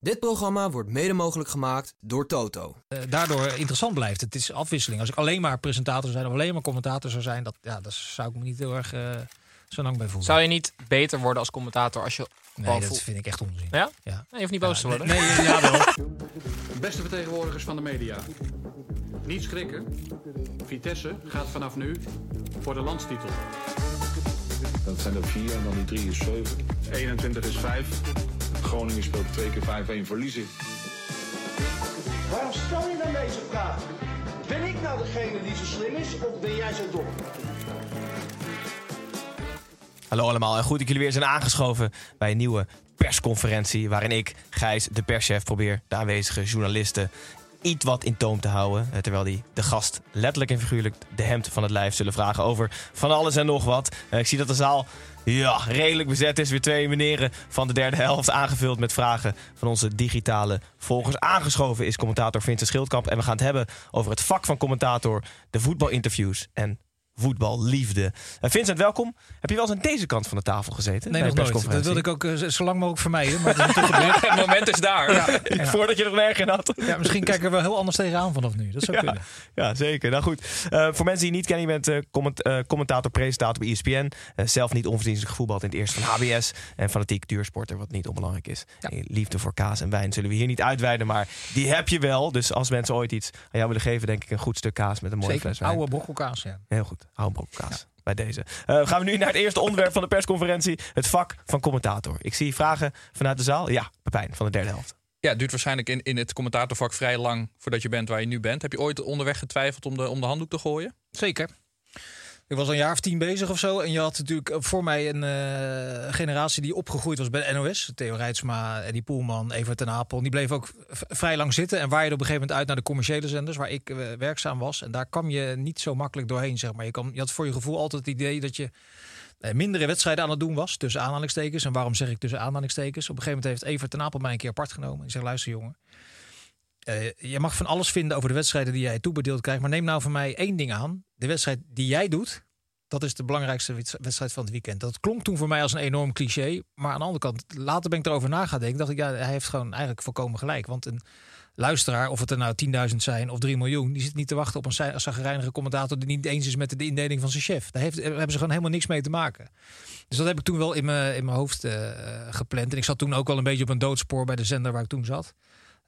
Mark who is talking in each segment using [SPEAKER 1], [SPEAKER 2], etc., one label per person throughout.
[SPEAKER 1] Dit programma wordt mede mogelijk gemaakt door Toto.
[SPEAKER 2] eh, daardoor interessant blijft. Het is afwisseling. Als ik alleen maar presentator zou zijn of alleen maar commentator zou zijn, dat, ja, daar zou ik me niet heel erg eh, zo lang bij voelen.
[SPEAKER 3] Zou je niet beter worden als commentator als je
[SPEAKER 2] nee, dat vind ik echt onzin.
[SPEAKER 3] Ja?
[SPEAKER 2] Ja.
[SPEAKER 3] Nee, je hoeft niet boos te worden.
[SPEAKER 2] Nee, nee, ja, wel.
[SPEAKER 4] Beste vertegenwoordigers van de media. Niet schrikken. Vitesse gaat vanaf nu voor de landstitel.
[SPEAKER 5] Dat zijn er vier en dan die drie is zeven.
[SPEAKER 4] 21 is 5.
[SPEAKER 5] Groningen speelt twee keer 5-1 verliezen.
[SPEAKER 6] Waarom stel je dan deze vraag? Ben ik nou degene die zo slim is of ben jij zo dom?
[SPEAKER 7] Hallo allemaal en goed dat jullie weer zijn aangeschoven bij een nieuwe persconferentie. Waarin ik, Gijs, de perschef, probeer de aanwezige journalisten iets wat in toom te houden. eh, Terwijl die de gast letterlijk en figuurlijk de hemd van het lijf zullen vragen over van alles en nog wat. Eh, Ik zie dat de zaal ja, redelijk bezet is. Weer twee meneren van de derde helft aangevuld met vragen van onze digitale volgers. Aangeschoven is commentator Vincent Schildkamp. En we gaan het hebben over het vak van commentator, de voetbalinterviews en voetballiefde. Eh, Vincent, welkom. Heb je wel eens aan deze kant van de tafel gezeten?
[SPEAKER 2] Nee, nog nooit. Dat wilde ik ook eh, zo lang mogelijk vermijden. Maar het is natuurlijk gebeurd.
[SPEAKER 3] Het moment is daar.
[SPEAKER 2] Ja,
[SPEAKER 7] Voordat je er een erg in had.
[SPEAKER 2] ja, misschien kijken we wel heel anders tegenaan vanaf nu. Dat zou
[SPEAKER 7] Ja,
[SPEAKER 2] kunnen.
[SPEAKER 7] ja, zeker. Nou goed, Eh, voor mensen die je niet kennen, je bent comment- commentator, presentator bij ESPN. Eh, zelf niet onverdienstelijk gevoetbald in het eerste van HBS. En fanatiek duursporter, wat niet onbelangrijk is. Liefde voor kaas en wijn zullen we hier niet uitweiden, maar die heb je wel. Dus als mensen ooit iets aan jou willen geven, denk ik een goed stuk kaas met een mooie
[SPEAKER 2] Zeker.
[SPEAKER 7] fles wijn.
[SPEAKER 2] Oude brochelkaas, ja.
[SPEAKER 7] Heel goed, hou een brok kaas. Bij deze. Eh, gaan we nu naar het eerste onderwerp van de persconferentie. Het vak van commentator. Ik zie vragen vanuit de zaal. Ja, Pepijn van de derde helft.
[SPEAKER 8] Ja, het duurt waarschijnlijk in, in het commentatorvak vrij lang voordat je bent waar je nu bent. Heb je ooit onderweg getwijfeld om de, om de handdoek te gooien?
[SPEAKER 2] Zeker. Ik was een jaar of tien bezig of zo. En je had natuurlijk voor mij een eh, generatie die opgegroeid was bij NOS. Theo Rijtsma, Eddie Poelman, Evert ten Apel. Die bleven ook vrij lang zitten. En waaide op een gegeven moment uit naar de commerciële zenders... waar ik eh, werkzaam was. En daar kwam je niet zo makkelijk doorheen, zeg maar. Je, kwam, je had voor je gevoel altijd het idee dat je... eh, mindere wedstrijden aan het doen was, tussen aanhalingstekens. En waarom zeg ik tussen aanhalingstekens? Op een gegeven moment heeft Evert ten Apel mij een keer apart genomen. Die zegt, luister jongen, eh, je mag van alles vinden over de wedstrijden die jij toebedeeld krijgt. Maar neem nou van mij één ding aan. De wedstrijd die jij doet, dat is de belangrijkste wed- wedstrijd van het weekend. Dat klonk toen voor mij als een enorm cliché. Maar aan de andere kant, later ben ik erover na gaan denken. dacht ik, ja, hij heeft gewoon eigenlijk volkomen gelijk. Want een luisteraar, of het er nou 10.000 zijn of 3 miljoen... die zit niet te wachten op een zagrijnige commentator... die niet eens is met de indeling van zijn chef. Daar, heeft, hebben ze gewoon helemaal niks mee te maken. Dus dat heb ik toen wel in mijn, in mijn hoofd eh, gepland. En ik zat toen ook wel een beetje op een doodspoor bij de zender waar ik toen zat.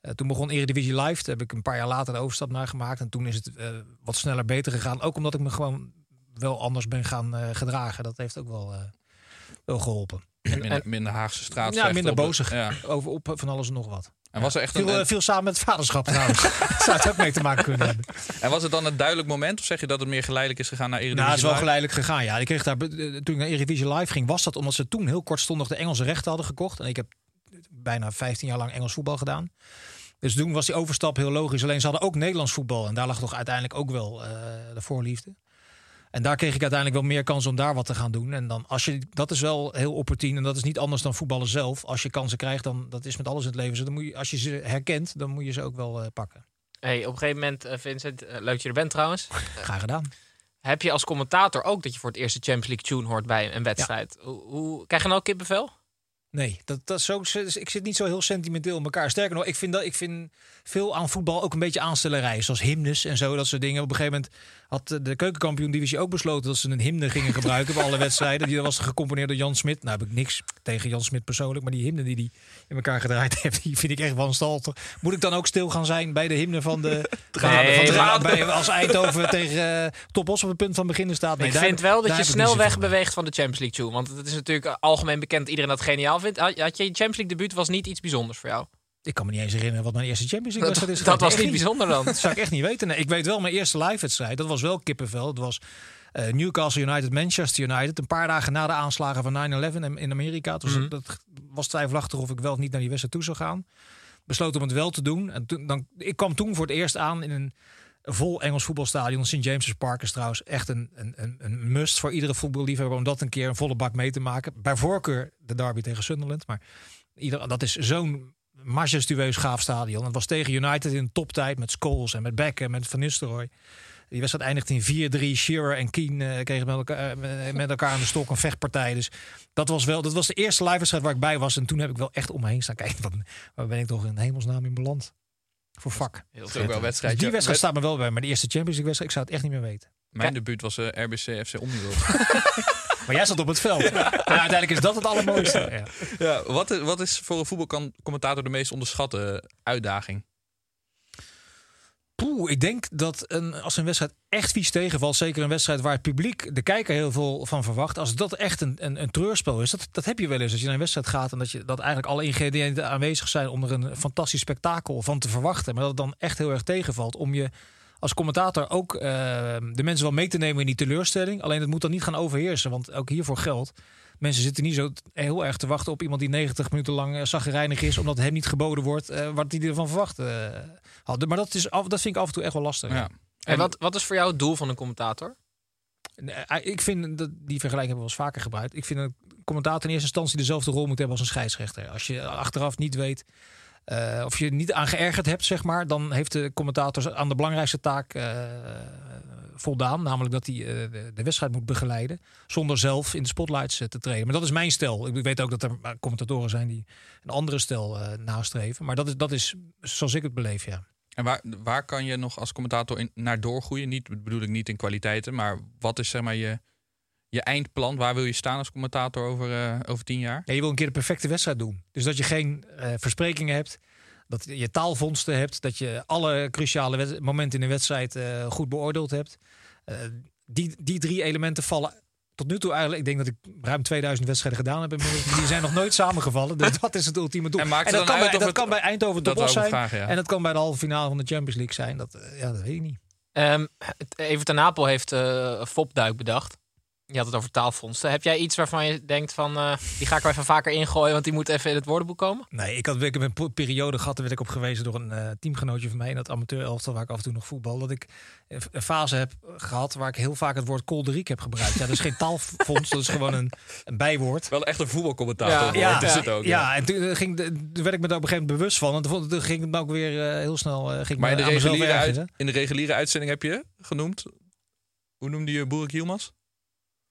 [SPEAKER 2] Eh, toen begon Eredivisie Live. Daar heb ik een paar jaar later de overstap naar gemaakt. En toen is het eh, wat sneller beter gegaan. Ook omdat ik me gewoon wel anders ben gaan eh, gedragen. Dat heeft ook wel, wel geholpen.
[SPEAKER 8] Minder, minder Haagse straat.
[SPEAKER 2] Ja, minder bozig.
[SPEAKER 8] Ja.
[SPEAKER 2] Over op van alles en nog wat.
[SPEAKER 8] En was er echt
[SPEAKER 2] Veel,
[SPEAKER 8] een,
[SPEAKER 2] veel samen met het vaderschap trouwens. Zou het ook mee te maken kunnen hebben.
[SPEAKER 8] en was het dan een duidelijk moment? Of zeg je dat het meer geleidelijk is gegaan naar Eredivisie
[SPEAKER 2] Nou, het is wel geleidelijk gegaan. Ja, ik kreeg daar, toen ik naar Eredivisie Live ging, was dat omdat ze toen heel kortstondig de Engelse rechten hadden gekocht. En ik heb bijna 15 jaar lang Engels voetbal gedaan. Dus toen was die overstap heel logisch. Alleen ze hadden ook Nederlands voetbal. En daar lag toch uiteindelijk ook wel eh, de voorliefde. En daar kreeg ik uiteindelijk wel meer kans om daar wat te gaan doen. En dan als je, dat is wel heel opportun. En dat is niet anders dan voetballen zelf. Als je kansen krijgt, dan dat is met alles in het leven. zo. Dan moet je, als je ze herkent, dan moet je ze ook wel eh, pakken.
[SPEAKER 3] Hey, op een gegeven moment, eh, Vincent, leuk dat je er bent trouwens.
[SPEAKER 2] Graag gedaan.
[SPEAKER 3] Heb je als commentator ook dat je voor het eerst de Champions League tune hoort bij een wedstrijd? Hoe, hoe, krijg je nou kippenvel?
[SPEAKER 2] Nee, dat, dat is ik zit niet zo heel sentimenteel in elkaar. Sterker nog, ik vind, dat, ik vind veel aan voetbal ook een beetje aanstellerij. Zoals hymnes en zo, dat soort dingen. Op een gegeven moment, had de keukenkampioen-divisie ook besloten dat ze een hymne gingen gebruiken bij alle wedstrijden. Die was gecomponeerd door Jan Smit. Nou heb ik niks tegen Jan Smit persoonlijk, maar die hymne die hij in elkaar gedraaid heeft, die vind ik echt wanstaltig. Moet ik dan ook stil gaan zijn bij de hymne van de
[SPEAKER 3] Nee,
[SPEAKER 2] van de-
[SPEAKER 3] maar-
[SPEAKER 2] bij, als Eindhoven tegen uh, Topos op het punt van beginnen staat? Nee,
[SPEAKER 3] ik
[SPEAKER 2] daar
[SPEAKER 3] vind wel dat je snel
[SPEAKER 2] zoveel
[SPEAKER 3] weg
[SPEAKER 2] mee.
[SPEAKER 3] beweegt van de Champions League tune. Want het is natuurlijk algemeen bekend dat iedereen dat geniaal vindt. Had had je Champions League debuut was niet iets bijzonders voor jou?
[SPEAKER 2] Ik kan me niet eens herinneren wat mijn eerste Champions League
[SPEAKER 3] Dat,
[SPEAKER 2] wedstrijd is.
[SPEAKER 3] dat was
[SPEAKER 2] Echt
[SPEAKER 3] niet bijzonder dan.
[SPEAKER 2] Dat zou ik echt niet weten. Nee, ik weet wel mijn eerste live wedstrijd. Dat was wel kippenvel. Dat was eh, Newcastle United, Manchester United. Een paar dagen na de aanslagen van 9-11 in- Amerika. Dus
[SPEAKER 3] Mhm.
[SPEAKER 2] dat was twijfelachtig of ik wel of niet naar die wedstrijd toe zou gaan. Besloot om het wel te doen. En toen, dan, ik kwam toen voor het eerst aan in een vol Engels voetbalstadion. St. James's Park is trouwens echt een, een, een, een must voor iedere voetballiefhebber om dat een keer een volle bak mee te maken. Bij voorkeur de derby tegen Sunderland. Maar ieder, dat is zo'n majestueus gaaf stadion. Het was tegen United in toptijd met Scholes en met Beck en met Van Nistelrooy. Die wedstrijd eindigt in 4-3. Shearer en Keane eh, kregen met elkaar, eh, met elkaar aan de stok een vechtpartij. Dus dat was wel, dat was de eerste live wedstrijd waar ik bij was. En toen heb ik wel echt om me heen staan kijken. Wat, waar ben ik toch in hemelsnaam in beland? Voor vak.
[SPEAKER 8] Is ook wel wedstrijd.
[SPEAKER 2] Dus die wedstrijd staat me wel bij. Maar de eerste Champions League wedstrijd, ik zou het echt niet meer weten.
[SPEAKER 8] Mijn debuut was eh, RBC FC Omniworld.
[SPEAKER 2] Maar jij zat op het veld. Uiteindelijk is dat het allermooiste. Ja.
[SPEAKER 8] ja, wat, is, wat is voor een voetbalcommentator de meest onderschatte uitdaging?
[SPEAKER 2] Poeh, ik denk dat een, als een wedstrijd echt vies tegenvalt, zeker een wedstrijd waar het publiek, de kijker heel veel van verwacht, als dat echt een, een, een treurspel is, dat, dat heb je wel eens als je naar een wedstrijd gaat en dat, je, dat eigenlijk alle ingrediënten aanwezig zijn om er een fantastisch spektakel van te verwachten, maar dat het dan echt heel erg tegenvalt om je als commentator ook eh, de mensen wel mee te nemen in die teleurstelling. Alleen het moet dan niet gaan overheersen, want ook hiervoor geldt. Mensen zitten niet zo heel erg te wachten op iemand die 90 minuten lang uh, zaggerijnig is, omdat hem niet geboden wordt eh, wat hij ervan verwacht eh, had. Maar dat, is af, dat vind ik af en toe echt wel lastig.
[SPEAKER 8] Ja.
[SPEAKER 3] En wat, wat is voor jou het doel van een commentator?
[SPEAKER 2] Eh, Ik vind dat die vergelijking hebben we wel eens vaker gebruikt. Ik vind een commentator in eerste instantie dezelfde rol moet hebben als een scheidsrechter. Als je achteraf niet weet uh, of je niet aan geërgerd hebt, zeg maar, dan heeft de commentator aan de belangrijkste taak uh, voldaan. Namelijk dat hij uh, de, wedstrijd moet begeleiden. Zonder zelf in de spotlights te treden. Maar dat is mijn stel. Ik weet ook dat er commentatoren zijn die een andere stel nastreven. Maar dat is, dat is zoals ik het beleef, ja.
[SPEAKER 8] En waar, waar kan je nog als commentator in, naar doorgroeien? Niet, bedoel ik niet in kwaliteiten, maar wat is zeg maar je, je eindplan? Waar wil je staan als commentator over, uh, over tien jaar?
[SPEAKER 2] Ja, je wil een keer de perfecte wedstrijd doen. Dus dat je geen uh, versprekingen hebt. Dat je taalvondsten hebt. Dat je alle cruciale momenten in de wedstrijd uh, goed beoordeeld hebt. Uh, die, die drie elementen vallen tot nu toe eigenlijk. Ik denk dat ik ruim 2000 wedstrijden gedaan heb. Die zijn nog nooit samengevallen. Dus dat is het ultieme doel.
[SPEAKER 8] En,
[SPEAKER 2] dat, kan bij, dat
[SPEAKER 8] het,
[SPEAKER 2] kan bij Eindhoven de Bos zijn.
[SPEAKER 8] Vragen, ja.
[SPEAKER 2] En dat kan bij de halve finale van de Champions League zijn. Dat, ja, dat weet ik niet.
[SPEAKER 3] Um, Everton Napel heeft uh, Fopduik bedacht. Je had het over taalfondsen. Heb jij iets waarvan je denkt van... Uh, die ga ik er even vaker ingooien, want die moet even in het woordenboek komen?
[SPEAKER 2] Nee, ik had ik heb een periode gehad... daar werd ik op gewezen door een uh, teamgenootje van mij... in dat amateur-elftal waar ik af en toe nog voetbal... dat ik een fase heb gehad waar ik heel vaak het woord kolderiek heb gebruikt. Ja, dat is geen taalfonds, dat is gewoon een, een bijwoord.
[SPEAKER 8] Wel echt een voetbalcommentator. Ja,
[SPEAKER 2] ja,
[SPEAKER 8] is het ook.
[SPEAKER 2] Ja, ja. en toen, ging, toen werd ik me daar op een gegeven moment bewust van. En toen, toen ging het ook weer uh, heel snel... Uh, ging
[SPEAKER 8] maar in de, reguliere uit, in de reguliere uitzending heb je genoemd... Hoe noemde je Boerik Hielmas?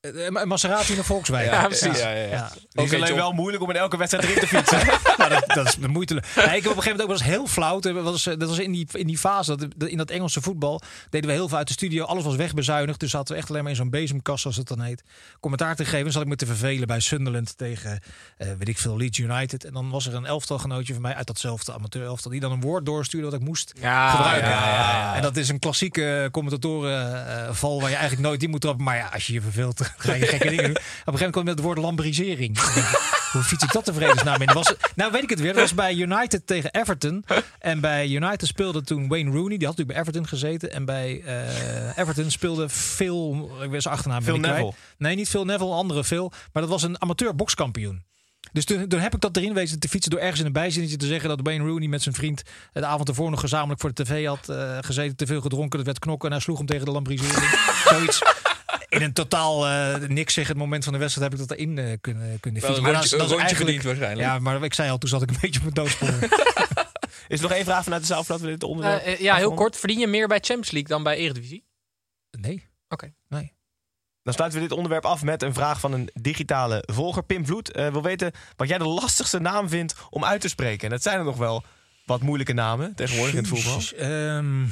[SPEAKER 2] Uh, Maserati naar Volkswagen.
[SPEAKER 8] Ja, precies. Ja, ja, ja.
[SPEAKER 7] Het is alleen wel moeilijk om in elke wedstrijd erin te fietsen.
[SPEAKER 2] nou, dat, dat, is moeiteloos. Nee, ik heb op een gegeven moment ook wel eens heel flauw. Dat was, dat was in, die, in die fase, dat, in dat Engelse voetbal, deden we heel veel uit de studio. Alles was wegbezuinigd. Dus zaten we echt alleen maar in zo'n bezemkast, zoals het dan heet. Commentaar te geven. zat ik me te vervelen bij Sunderland tegen, uh, weet ik veel, Leeds United. En dan was er een elftalgenootje van mij uit datzelfde amateur-elftal. Die dan een woord doorstuurde dat ik moest
[SPEAKER 3] ja,
[SPEAKER 2] gebruiken.
[SPEAKER 3] Ja, ja,
[SPEAKER 2] en dat is een klassieke commentatorenval uh, waar je eigenlijk nooit die moet trappen. Maar ja, als je je verveelt, ga je gekke dingen doen. Op een gegeven moment kwam met het woord lambrisering. Hoe fiets ik dat de vredesnaam in? Was, nou weet ik het weer. Dat was bij United tegen Everton. En bij United speelde toen Wayne Rooney. Die had natuurlijk bij Everton gezeten. En bij uh, Everton speelde Phil... Ik weet zijn achternaam.
[SPEAKER 7] Phil Neville.
[SPEAKER 2] Kwijt. Nee, niet Phil Neville. Een andere Phil. Maar dat was een amateur bokskampioen. Dus toen, toen, heb ik dat erin wezen te fietsen door ergens in een bijzinnetje te zeggen dat Wayne Rooney met zijn vriend de avond ervoor nog gezamenlijk voor de tv had uh, gezeten, te veel gedronken, dat werd knokken en hij sloeg hem tegen de lambrisering. Zoiets in een totaal uh, niks zeggen het moment van de wedstrijd heb ik dat erin uh, kunnen, kunnen
[SPEAKER 8] fietsen. Maar dat, is, dat is eigenlijk
[SPEAKER 2] waarschijnlijk. Ja, maar ik zei al, toen zat ik een beetje op mijn doodspoor.
[SPEAKER 7] is er nog één vraag vanuit de zaal voordat we dit onderwerp
[SPEAKER 3] uh, Ja, heel kort. Verdien je meer bij Champions League dan bij Eredivisie?
[SPEAKER 2] Nee.
[SPEAKER 3] Oké.
[SPEAKER 2] Okay. Nee.
[SPEAKER 7] Dan sluiten we dit onderwerp af met een vraag van een digitale volger. Pim Vloed uh, wil weten wat jij de lastigste naam vindt om uit te spreken. En dat zijn er nog wel wat moeilijke namen tegenwoordig in het voetbal.
[SPEAKER 2] Um,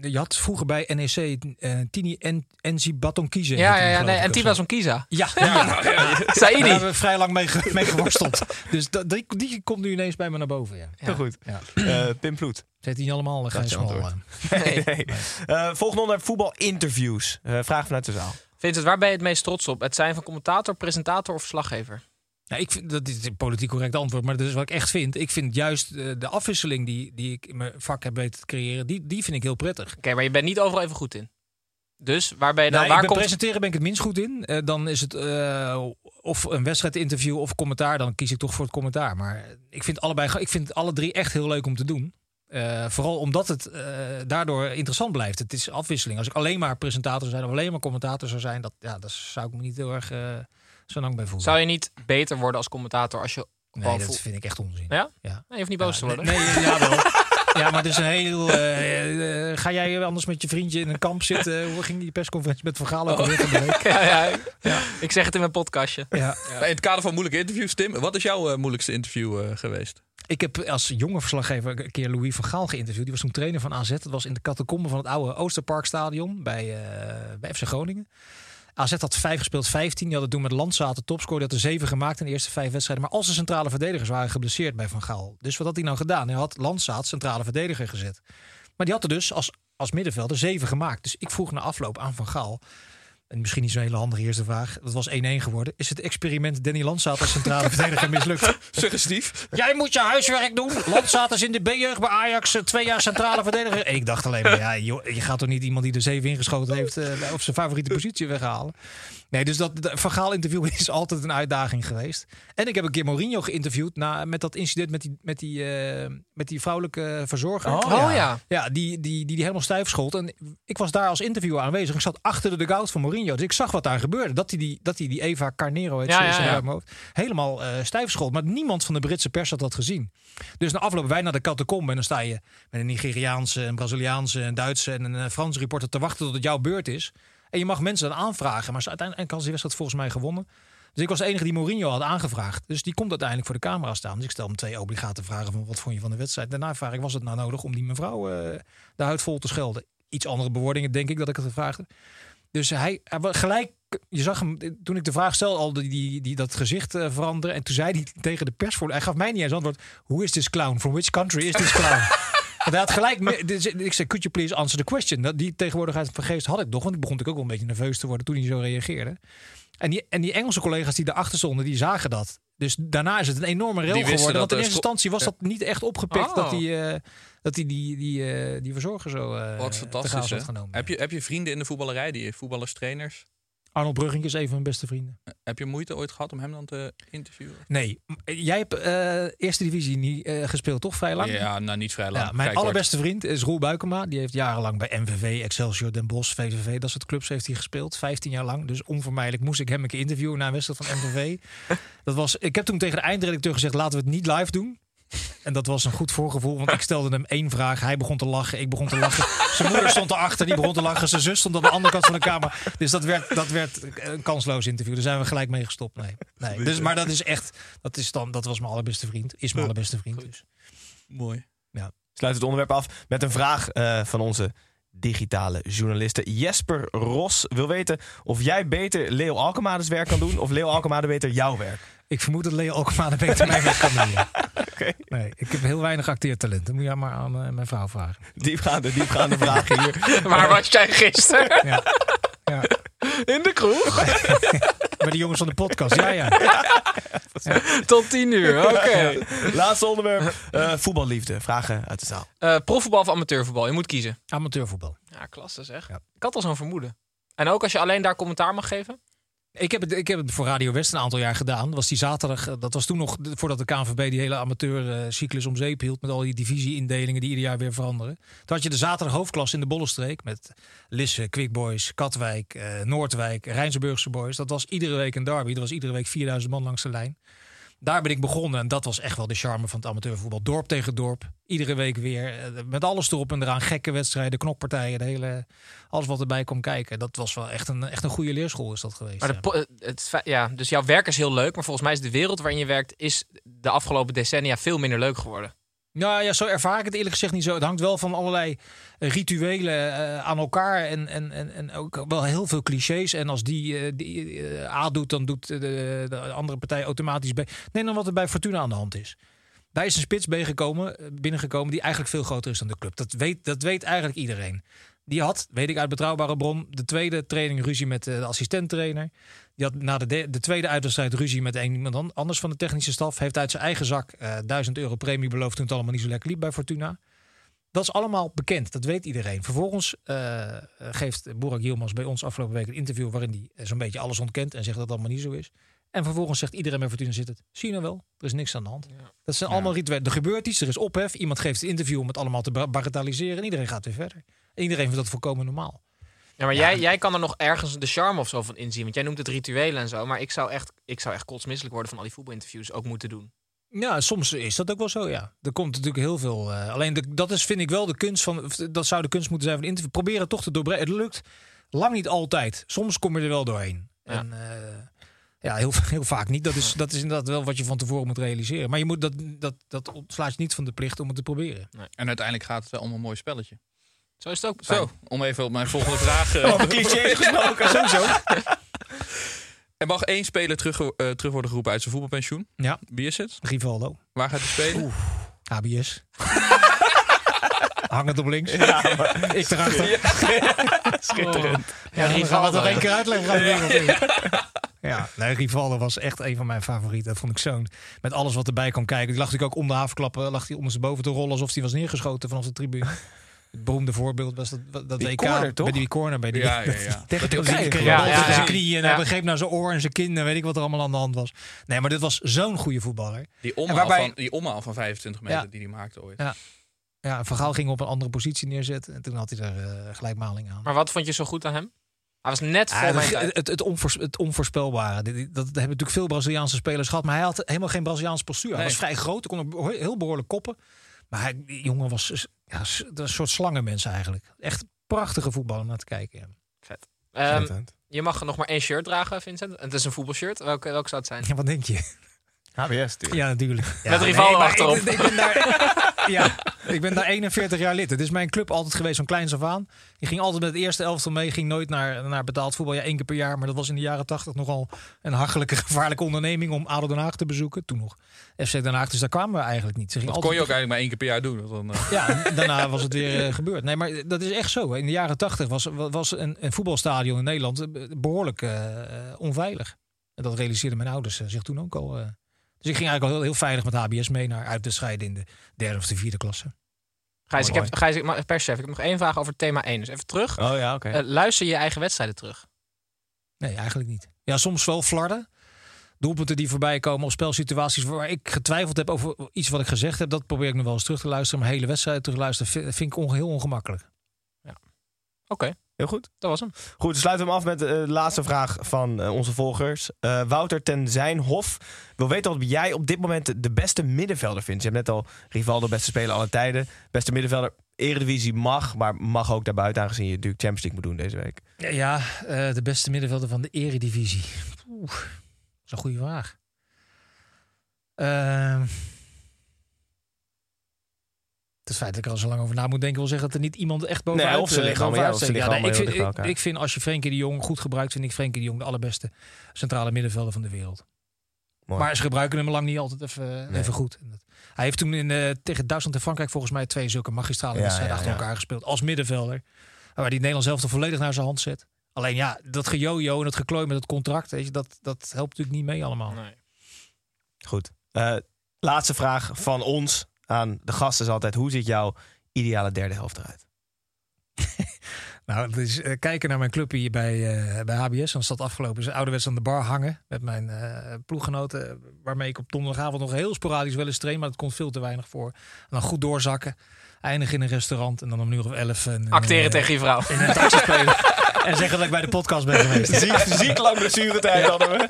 [SPEAKER 2] je had vroeger bij NEC eh Tini en Enzi Baton kiezen.
[SPEAKER 3] Ja, ja, ja. Nee, en Tiba zo'n Kiza.
[SPEAKER 2] Ja, ja, ja.
[SPEAKER 3] Saidi.
[SPEAKER 2] Daar hebben we vrij lang mee, ge- mee geworsteld. dus dat, die, die komt nu ineens bij me naar boven. Ja.
[SPEAKER 7] Heel goed.
[SPEAKER 2] Ja.
[SPEAKER 7] Eh, Pim Vloed.
[SPEAKER 2] Zet hij niet allemaal een Smal,
[SPEAKER 7] antwoord.
[SPEAKER 2] eh.
[SPEAKER 7] Nee, nee. Eh, volgende onderwerp voetbalinterviews. Eh vraag vanuit de zaal.
[SPEAKER 3] Vincent, waar ben je het meest trots op? Het zijn van commentator, presentator of verslaggever?
[SPEAKER 2] Nou, ik vind, dat is een politiek correct antwoord, maar dat is wat ik echt vind. Ik vind juist eh, de afwisseling die, die ik in mijn vak heb weten te creëren, die, die vind ik heel prettig.
[SPEAKER 3] Oké, maar je bent niet overal even goed in. Dus waar ben je dan?
[SPEAKER 2] Nou,
[SPEAKER 3] waar
[SPEAKER 2] ik ben
[SPEAKER 3] komt...
[SPEAKER 2] presenteren ben ik het minst goed in. Eh, dan is het eh, of een wedstrijdinterview of commentaar. Dan kies ik toch voor het commentaar. Maar ik vind allebei, ik vind alle drie echt heel leuk om te doen. Vooral omdat het daardoor interessant blijft. Het is afwisseling. Als ik alleen maar presentator zou zijn of alleen maar commentator zou zijn, dat, ja, daar zou ik me niet heel erg zo lang bij.
[SPEAKER 3] Zou je niet beter worden als commentator als je
[SPEAKER 2] Nee, dat
[SPEAKER 3] voelt-
[SPEAKER 2] vind ik echt onzin.
[SPEAKER 3] Ja?
[SPEAKER 2] Ja.
[SPEAKER 3] Nee, je hoeft niet boos
[SPEAKER 2] Ja,
[SPEAKER 3] te worden.
[SPEAKER 2] Nee, nee, ja, wel. Ja, maar het is een heel. eh, eh, ga jij anders met je vriendje in een kamp zitten? Hoe ging die persconferentie met Van Gaal ook de week?
[SPEAKER 3] ja, ja, Ik zeg het in mijn podcastje.
[SPEAKER 2] Ja.
[SPEAKER 8] In het kader van moeilijke interviews, Tim, wat is jouw eh, moeilijkste interview eh, geweest?
[SPEAKER 2] Ik heb als jonge verslaggever een keer Louis van Gaal geïnterviewd. Die was toen trainer van AZ. Dat was in de catacombe van het oude Oosterparkstadion bij, eh, bij FC Groningen. AZ had vijf gespeeld, 15. Die hadden toen met Landzaten topscore. Had er zeven gemaakt in de eerste vijf wedstrijden. Maar al zijn centrale verdedigers waren geblesseerd bij Van Gaal. Dus wat had hij nou gedaan? Hij had Landzaat centrale verdediger gezet. Maar die had er dus als, als middenvelder zeven gemaakt. Dus ik vroeg na afloop aan Van Gaal. En misschien niet zo'n hele handige eerste vraag. Dat was 1-1 geworden. Is het experiment Danny Landzaat als centrale verdediger mislukt?
[SPEAKER 8] Suggestief.
[SPEAKER 2] Jij moet je huiswerk doen. Landzaat is in de B-jeugd bij Ajax eh, twee jaar centrale verdediger. Ik dacht alleen maar, ja, joh, je gaat toch niet iemand die er zeven ingeschoten heeft eh, op zijn favoriete positie weghalen. Nee, dus dat Gaal interview is altijd een uitdaging geweest. En ik heb een keer Mourinho geïnterviewd na, met dat incident met die, met die, eh, met die vrouwelijke verzorger.
[SPEAKER 3] Oh, ja. ja.
[SPEAKER 2] Ja, die, die, die, die helemaal stijf schold. En ik was daar als interviewer aanwezig. Ik zat achter de dugout van Mourinho. Dus ik zag wat daar gebeurde. Dat hij die, dat hij die Eva Carnero, heet
[SPEAKER 3] Ja, ja, ja.
[SPEAKER 2] hoofd, helemaal eh stijf schold. Maar niemand van de Britse pers had dat gezien. Dus na afloop wij naar de catacombe. En dan sta je met een Nigeriaanse, een Braziliaanse, een Duitse en een eh, Franse reporter te wachten tot het jouw beurt is. En je mag mensen dan aanvragen. Maar ze uiteindelijk had die wedstrijd volgens mij gewonnen. Dus ik was de enige die Mourinho had aangevraagd. Dus die komt uiteindelijk voor de camera staan. Dus ik stel hem twee obligate vragen van wat vond je van de wedstrijd. Daarna vraag ik, was het nou nodig om die mevrouw eh, de huid vol te schelden? Iets andere bewoordingen denk ik dat ik het gevraagd. Dus hij, gelijk, je zag hem toen ik de vraag stelde al die, die, dat gezicht eh, veranderen. En toen zei hij tegen de pers, hij gaf mij niet eens antwoord. Who is this clown? From which country is this clown? Want hij had gelijk, ik zei, could you please answer the question? Die tegenwoordigheid van geest had ik nog, want ik begon natuurlijk ook wel een beetje nerveus te worden toen hij zo reageerde. En die, en die Engelse collega's die daarachter stonden, die zagen dat. Dus daarna is het een enorme rel geworden. Want in
[SPEAKER 8] er
[SPEAKER 2] eerste instantie was dat niet echt opgepikt
[SPEAKER 3] Oh.
[SPEAKER 2] dat hij eh, dat die, die, die, eh, die verzorger zo eh
[SPEAKER 8] Wat fantastisch,
[SPEAKER 2] had genomen.
[SPEAKER 8] Heb je, heb je vrienden in de voetballerij, die voetballers, trainers?
[SPEAKER 2] Arnold Brugging is een van mijn beste vrienden.
[SPEAKER 8] Heb je moeite ooit gehad om hem dan te interviewen?
[SPEAKER 2] Nee, jij hebt eh, eerste divisie niet eh, gespeeld, toch? Vrij lang?
[SPEAKER 8] Ja, nou niet vrij lang.
[SPEAKER 2] Ja, mijn
[SPEAKER 8] kort.
[SPEAKER 2] allerbeste vriend is Roel Buikema. Die heeft jarenlang bij MVV, Excelsior, Den Bosch, VVV, dat soort clubs heeft hij gespeeld. 15 jaar lang. Dus onvermijdelijk moest ik hem een keer interviewen na een wedstrijd van MVV. dat was, ik heb toen tegen de eindredacteur gezegd, laten we het niet live doen. En dat was een goed voorgevoel, want ik stelde hem één vraag. Hij begon te lachen, ik begon te lachen. Zijn moeder stond erachter, die begon te lachen. Zijn zus stond aan de andere kant van de kamer. Dus dat werd, dat werd een kansloos interview. Daar zijn we gelijk mee gestopt. Nee, nee. Dus, maar dat is echt, dat, is dan, dat was mijn allerbeste vriend. Is mijn allerbeste vriend. Dus.
[SPEAKER 8] Mooi.
[SPEAKER 7] Sluit het onderwerp af met een vraag eh, van onze digitale journaliste Jesper Ros. Wil weten of jij beter Leo Alkemade's werk kan doen of Leo Alkemade beter jouw werk.
[SPEAKER 2] Ik vermoed dat Leo Alkmaar beter mijn werk kan doen. ja. Nee, ik heb heel weinig acteertalent. Dat moet je maar aan eh, mijn vrouw vragen.
[SPEAKER 7] Diepgaande, diepgaande vragen hier.
[SPEAKER 3] Waar was jij gisteren?
[SPEAKER 2] Ja. Ja.
[SPEAKER 3] In de kroeg?
[SPEAKER 2] Bij de jongens van de podcast. Ja, ja.
[SPEAKER 3] Tot tien uur, oké.
[SPEAKER 7] Laatste onderwerp. eh, voetballiefde. Vragen uit de zaal.
[SPEAKER 3] Eh, profvoetbal of amateurvoetbal? Je moet kiezen.
[SPEAKER 2] Amateurvoetbal.
[SPEAKER 3] Ja, klasse zeg.
[SPEAKER 2] Ja.
[SPEAKER 3] Ik had al zo'n vermoeden. En ook als je alleen daar commentaar mag geven?
[SPEAKER 2] Ik heb, het, ik heb het voor Radio West een aantal jaar gedaan. Was die zaterdag. eh, Dat was toen nog voordat de KNVB die hele amateurcyclus om zeep hield. Met al die divisieindelingen die ieder jaar weer veranderen. Toen had je de zaterdag hoofdklas in de Bollenstreek. Met Lisse, Quick Boys, Katwijk, eh, Noordwijk, Rijnsburgse Boys. Dat was iedere week een derby. Dat was iedere week 4000 man langs de lijn. Daar ben ik begonnen en dat was echt wel de charme van het amateurvoetbal. Dorp tegen dorp, iedere week weer. eh, Met alles erop en eraan. Gekke wedstrijden, knokpartijen, de hele, alles wat erbij komt kijken. Dat was wel echt een, echt een goede leerschool is dat geweest.
[SPEAKER 3] Maar de,
[SPEAKER 2] ja.
[SPEAKER 3] po- het, ja, dus jouw werk is heel leuk, maar volgens mij is de wereld waarin je werkt is de afgelopen decennia veel minder leuk geworden.
[SPEAKER 2] Nou ja, zo ervaar ik het eerlijk gezegd niet zo. Het hangt wel van allerlei eh, rituelen eh, aan elkaar en, en, en, en ook wel heel veel clichés. En als die, eh, die A doet, dan doet de, de andere partij automatisch B. Nee, dan wat er bij Fortuna aan de hand is. Daar is een spits eh, binnengekomen die eigenlijk veel groter is dan de club. Dat weet, dat weet eigenlijk iedereen. Die had, weet ik uit betrouwbare bron, de tweede training ruzie met eh, de assistenttrainer. Die had na de, de, de tweede uitwedstrijd ruzie met een iemand an- anders van de technische staf. Heeft uit zijn eigen zak eh 1000 euro premie beloofd toen het allemaal niet zo lekker liep bij Fortuna. Dat is allemaal bekend, dat weet iedereen. Vervolgens eh, geeft Boerak Yilmaz bij ons afgelopen week een interview waarin hij zo'n beetje alles ontkent en zegt dat het allemaal niet zo is. En vervolgens zegt iedereen bij Fortuna zit het. Zie je nou wel, er is niks aan de hand. Dat zijn allemaal rituelen. Er gebeurt iets, er is ophef. Iemand geeft het interview om het allemaal te ba- bagatelliseren. En iedereen gaat weer verder. En iedereen vindt dat volkomen normaal.
[SPEAKER 3] Ja, maar Jij, jij kan er nog ergens de charme of zo van inzien. Want jij noemt het rituelen en zo. Maar ik zou echt, ik zou echt kotsmisselijk worden van al die voetbalinterviews ook moeten doen.
[SPEAKER 2] Ja, soms is dat ook wel zo, ja. Er komt natuurlijk heel veel... eh, alleen de, dat is, vind ik wel de kunst van... Dat zou de kunst moeten zijn van interview. Probeer het toch te doorbreken. Het lukt lang niet altijd. Soms kom je er wel doorheen.
[SPEAKER 3] Ja.
[SPEAKER 2] En eh, ja, heel, heel vaak niet. Dat is, dat is inderdaad wel wat je van tevoren moet realiseren. Maar je moet dat, dat, dat ontslaat je niet van de plicht om het te proberen.
[SPEAKER 8] En uiteindelijk gaat het wel om een mooi spelletje.
[SPEAKER 3] Zo is het ook.
[SPEAKER 8] Zo, om even op mijn volgende vraag... eh,
[SPEAKER 7] Over clichés gesproken.
[SPEAKER 8] Sowieso. Er mag één speler terug, eh, terug worden geroepen uit zijn voetbalpensioen.
[SPEAKER 2] Ja.
[SPEAKER 8] Wie is het?
[SPEAKER 2] Rivaldo.
[SPEAKER 8] Waar gaat hij spelen?
[SPEAKER 2] HBS. Hangend op links.
[SPEAKER 7] Ja,
[SPEAKER 2] Ik erachter.
[SPEAKER 7] Schitterend.
[SPEAKER 2] Ja, dan gaan we het nog één keer uitleggen. In. Ja, nee, Rivaldo was echt een van mijn favorieten. Dat vond ik zo'n... Met alles wat erbij kwam kijken. Die lag natuurlijk ook om de havenklappen. Lag hij ondersteboven te rollen alsof hij was neergeschoten vanaf de tribune. Het beroemde voorbeeld was dat, dat
[SPEAKER 7] Die
[SPEAKER 2] WK.
[SPEAKER 7] corner, toch?
[SPEAKER 2] Bij die corner. Bij die,
[SPEAKER 8] Ja, ja, ja.
[SPEAKER 2] Tegen
[SPEAKER 7] Turkije.
[SPEAKER 2] Turkije.
[SPEAKER 3] Ja,
[SPEAKER 2] Ja,
[SPEAKER 3] ja, ja.
[SPEAKER 2] zijn knieën en
[SPEAKER 3] Ja.
[SPEAKER 2] hij greep naar zijn oor en zijn kin. En weet ik wat er allemaal aan de hand was. Nee, maar dit was zo'n goede voetballer.
[SPEAKER 8] Die omhaal,
[SPEAKER 2] waarbij-
[SPEAKER 8] van, die omhaal van 25 meter
[SPEAKER 2] Ja.
[SPEAKER 8] die hij maakte ooit.
[SPEAKER 2] Ja. Ja, Van Gaal ging op een andere positie neerzetten. En toen had hij er eh, gelijkmaling aan.
[SPEAKER 3] Maar wat vond je zo goed aan hem? Hij was net voor
[SPEAKER 2] Ja,
[SPEAKER 3] mijn
[SPEAKER 2] het,
[SPEAKER 3] tijd.
[SPEAKER 2] het, het, onvoors- het onvoorspelbare. Dat, hebben natuurlijk veel Braziliaanse spelers gehad. Maar hij had helemaal geen Braziliaans postuur. Hij
[SPEAKER 8] Nee.
[SPEAKER 2] was vrij groot. Hij kon heel behoorlijk koppen. Maar hij, die jongen was ja, een soort slangenmens eigenlijk. Echt prachtige voetbal om naar te kijken. ja.
[SPEAKER 3] Ehm,
[SPEAKER 7] Schitterend.
[SPEAKER 3] je mag nog maar één shirt dragen, Vincent. En het is een voetbalshirt. Welke, welke zou het zijn?
[SPEAKER 2] Ja, wat denk je?
[SPEAKER 7] HBS natuurlijk.
[SPEAKER 2] Ja, natuurlijk. Ja,
[SPEAKER 3] Met Rivaldo
[SPEAKER 2] maar
[SPEAKER 3] achterop.
[SPEAKER 2] Ik, ik ben daar, ja, ik ben daar 41 jaar lid. Het is mijn club altijd geweest, van kleins af aan. Die ging altijd met het eerste elftal mee. Ging nooit naar, naar betaald voetbal. Ja, één keer per jaar. Maar dat was in de jaren 80 nogal een hachelijke, gevaarlijke onderneming om ADO Den Haag te bezoeken. Toen nog FC Den Haag. Dus daar kwamen we eigenlijk niet. Ze ging
[SPEAKER 8] Dat kon je ook eigenlijk maar één keer per jaar doen. Dan, eh,
[SPEAKER 2] ja, daarna was het weer eh, gebeurd. Nee, maar dat is echt zo. In de jaren 80 was, was een, een voetbalstadion in Nederland eh, behoorlijk eh, eh, onveilig. En dat realiseerden mijn ouders zich toen ook al. Dus ik ging eigenlijk al heel, heel veilig met HBS mee naar uit te scheiden in de derde of de vierde klasse.
[SPEAKER 3] Gijs, ik heb. Gijs, ik, maar- perschef, ik heb nog één vraag over thema 1. Dus even terug.
[SPEAKER 7] Oh ja, oké.
[SPEAKER 3] Eh, luister je je eigen wedstrijden terug.
[SPEAKER 2] Nee, eigenlijk niet. Ja, soms wel flarden. Doelpunten die voorbij komen of spelsituaties waar ik getwijfeld heb over iets wat ik gezegd heb. Dat probeer ik nog wel eens terug te luisteren. Maar hele wedstrijden terug te luisteren vind, vind ik onge- heel ongemakkelijk.
[SPEAKER 3] Oké,
[SPEAKER 7] Heel goed.
[SPEAKER 3] dat was hem.
[SPEAKER 7] Goed, dan sluiten we hem af met de laatste vraag van eh, onze volgers. Eh, Wouter ten Zijnhof wil weten wat jij op dit moment de- beste middenvelder vindt. Je hebt net al Rivaldo, beste speler alle tijden. Beste middenvelder, Eredivisie mag, maar mag ook daarbuiten aangezien je natuurlijk Champions League moet doen deze week.
[SPEAKER 2] Ja, eh, de beste middenvelder van de eredivisie. Oeh, dat is een goede vraag. Ehm het feit dat ik er al zo lang over na moet denken wil zeggen dat er niet iemand echt bovenuit...
[SPEAKER 7] Nee, of ze
[SPEAKER 2] eh,
[SPEAKER 7] liggen allemaal- ja, of ze
[SPEAKER 2] steekt.
[SPEAKER 7] liggen
[SPEAKER 2] nee, ik, vind, ik, ik vind als je Frenkie de Jong goed gebruikt, vind ik Frenkie de Jong de allerbeste centrale middenvelder van de wereld.
[SPEAKER 7] Mooi.
[SPEAKER 2] Maar ze gebruiken hem lang niet altijd even,
[SPEAKER 7] Nee.
[SPEAKER 2] even goed. Hij heeft toen in, eh, tegen Duitsland en Frankrijk volgens mij twee zulke magistrale
[SPEAKER 7] Ja,
[SPEAKER 2] wedstrijden
[SPEAKER 7] ja,
[SPEAKER 2] achter
[SPEAKER 7] ja.
[SPEAKER 2] elkaar gespeeld. Als middenvelder. Waar die Nederland zelf er volledig naar zijn hand zet. Alleen ja, dat gejojo en dat geklooi met het contract, weet je, dat, dat helpt natuurlijk niet mee allemaal.
[SPEAKER 3] Nee.
[SPEAKER 7] Goed. Eh, laatste vraag van ons aan de gasten is altijd: hoe ziet jouw ideale derde helft eruit?
[SPEAKER 2] Nou, eh, kijken naar mijn club hier bij, eh, bij HBS. Dan staat afgelopen is ouderwets aan de bar hangen met mijn eh ploeggenoten. Waarmee ik op donderdagavond nog heel sporadisch wel eens train. Maar dat komt veel te weinig voor. En dan goed doorzakken. Eindigen in een restaurant. En dan om een uur of elf. Een,
[SPEAKER 3] Acteren tegen je vrouw.
[SPEAKER 2] In een taxi spelen. en zeggen dat ik bij de podcast ben geweest.
[SPEAKER 7] Ziek, ziek lang blessuretijd hadden we.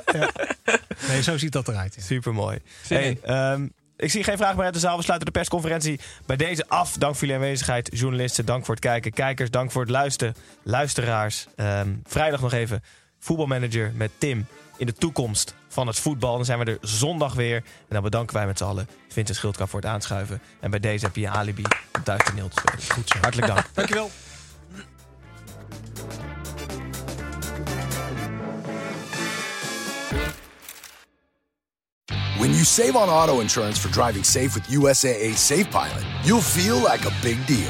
[SPEAKER 2] Nee, zo ziet dat eruit. ja.
[SPEAKER 7] Super mooi.
[SPEAKER 3] Zin
[SPEAKER 7] Hey, ehm, ik zie geen vraag meer uit de zaal. We sluiten de persconferentie bij deze af. Dank voor jullie aanwezigheid. Journalisten, dank voor het kijken. Kijkers, dank voor het luisteren. Luisteraars. ehm, vrijdag nog even voetbalmanager met Tim in de toekomst van het voetbal. Dan zijn we er zondag weer. En dan bedanken wij met z'n allen Vincent Schildkamp voor het aanschuiven. En bij deze heb je een alibi om thuis te. Goed zo. Hartelijk dank.
[SPEAKER 2] Dankjewel.
[SPEAKER 9] When you save on auto insurance for driving safe with USAA Safe Pilot, you'll feel like a big deal,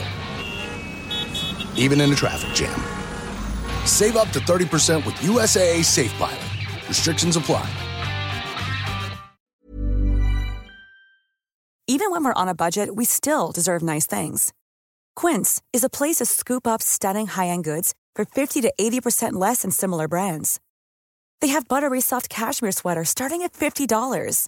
[SPEAKER 9] even in a traffic jam. Save up to 30% with USAA Safe Pilot. Restrictions apply.
[SPEAKER 10] Even when we're on a budget, we still deserve nice things. Quince is a place to scoop up stunning high end goods for 50 to 80% less than similar brands. They have buttery soft cashmere sweaters starting at $50,